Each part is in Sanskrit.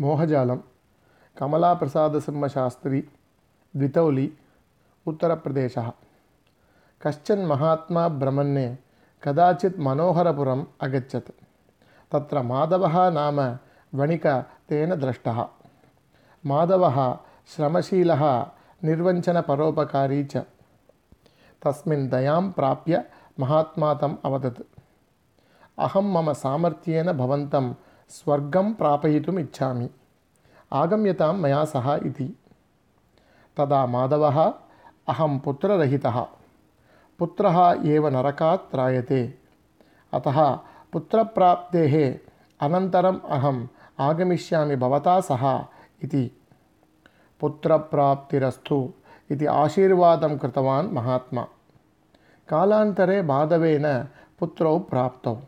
मोहजालं कमलाप्रसादसिंहशास्त्री द्वितौली उत्तरप्रदेशः कश्चन महात्मा ब्रह्मण्ये कदाचित् मनोहरपुरम् अगच्छत् तत्र माधवः नाम वणिकः तेन दृष्टः माधवः श्रमशीलः निर्वञ्चनपरोपकारी च तस्मिन् दयां प्राप्य महात्मा तम् अवदत् अहं मम सामर्थ्येन भवन्तं स्वर्गं प्रापयितुम् इच्छामि। आगम्यतां मया सह इति। तदा माधवः अहं पुत्ररहितः। पुत्रः एव नरकात् त्रायते। अतः पुत्रप्राप्तेः अनन्तरम् अहम् आगमिष्यामि भवता सह इति। पुत्रप्राप्तिरस्तु इति आशीर्वादं कृतवान् महात्मा। कालान्तरे माधवेन पुत्रौ प्राप्तौ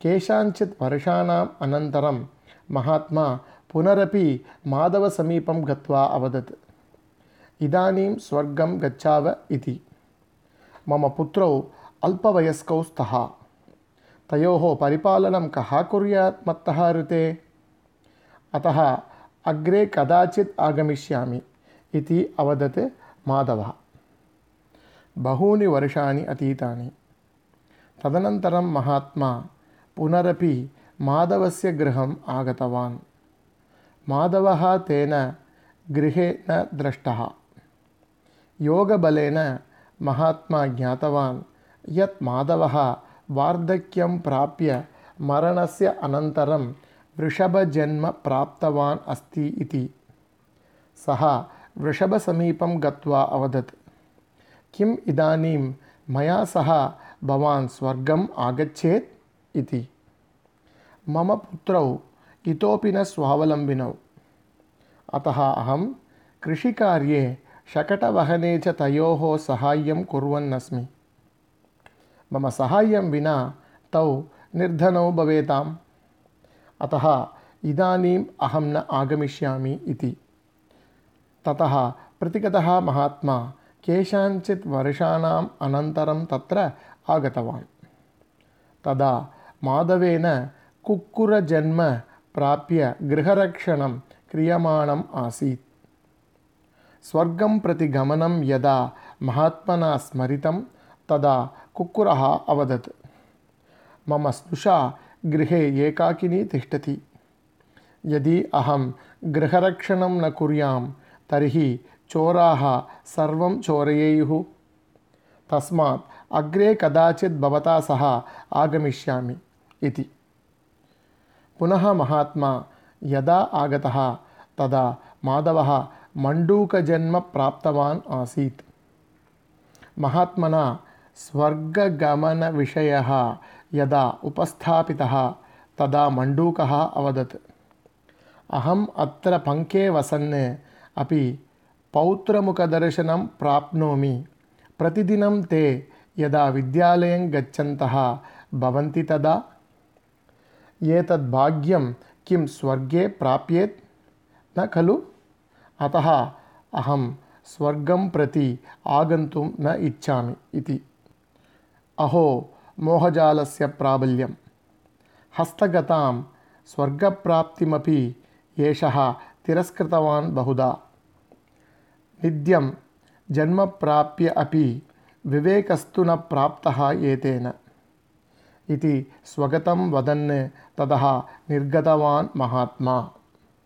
केषाञ्चित् वर्षाणाम् अनन्तरं महात्मा पुनरपि माधवसमीपं गत्वा अवदत्। इदानीं स्वर्गं गच्छाव इति। मम पुत्रौ अल्पवयस्कौ स्तः। तयोः परिपालनं कः कुर्यात् मत्तः ऋते? अतः अग्रे कदाचित् आगमिष्यामि इति अवदत् माधवः। बहूनि वर्षाणि अतीतानि। तदनन्तरं महात्मा पुनरपि माधवस्य गृहम् आगतवान्। माधवः तेन गृहे न दृष्टः योगबलेन महात्मा ज्ञातवान् यत् माधवः वार्धक्यं प्राप्य मरणस्य अनन्तरं वृषभजन्म प्राप्तवान् अस्ति इति। सः वृषभसमीपं गत्वा अवदत् किम् इदानीं मया सह भवान् स्वर्गम् आगच्छेत् इति। मम पुत्रौ इतोपि न स्वावलम्बिनौ। अतः अहं कृषिकार्ये शकटवहने च तयोः सहाय्यं कुर्वन्नस्मि। मम सहाय्यं विना तौ निर्धनौ भवेताम्। अतः इदानीम् अहं न आगमिष्यामि इति। ततः प्रतिगतः महात्मा केषाञ्चित् वर्षाणाम् अनन्तरं तत्र आगतवान्। तदा माधवेन कुक्कुरजन्म प्राप्य गृहरक्षणं क्रियमाणम् आसीत्. स्वर्गं प्रति गमनं यदा महात्मना स्मरितं तदा कुक्कुरः अवदत् मम स्नुषा गृहे एकाकिनी तिष्ठति। यदि अहं गृहरक्षणं न कुर्यां तर्हि चोराः सर्वं चोरयेयुः। तस्मात् अग्रे कदाचित् भवता सह आगमिष्यामि इति। पुनः महात्मा यदा आगतः तदा माधवः मण्डूकजन्म प्राप्तवान् आसीत्। महात्मना स्वर्गगमनविषयः यदा उपस्थापितः तदा मण्डूकः अवदत्। अहम् अत्र पङ्के वसन् अपि पौत्रमुखदर्शनं प्राप्नोमि। प्रतिदिनं ते यदा विद्यालयं गच्छन्तः भवन्ति तदा एतद् भाग्यं किं स्वर्गे प्राप्येत्? न खलु? अतः अहं स्वर्गं प्रति आगन्तुं न इच्छामि इति। अहो मोहजालस्य प्राबल्यं हस्तगतां स्वर्गप्राप्तिमपि एषः तिरस्कृतवान् बहुधा। नित्यं जन्म प्राप्य अपि विवेकस्तु न प्राप्तः एतेन इति स्वगतं वदन् ततः निर्गतवान् महात्मा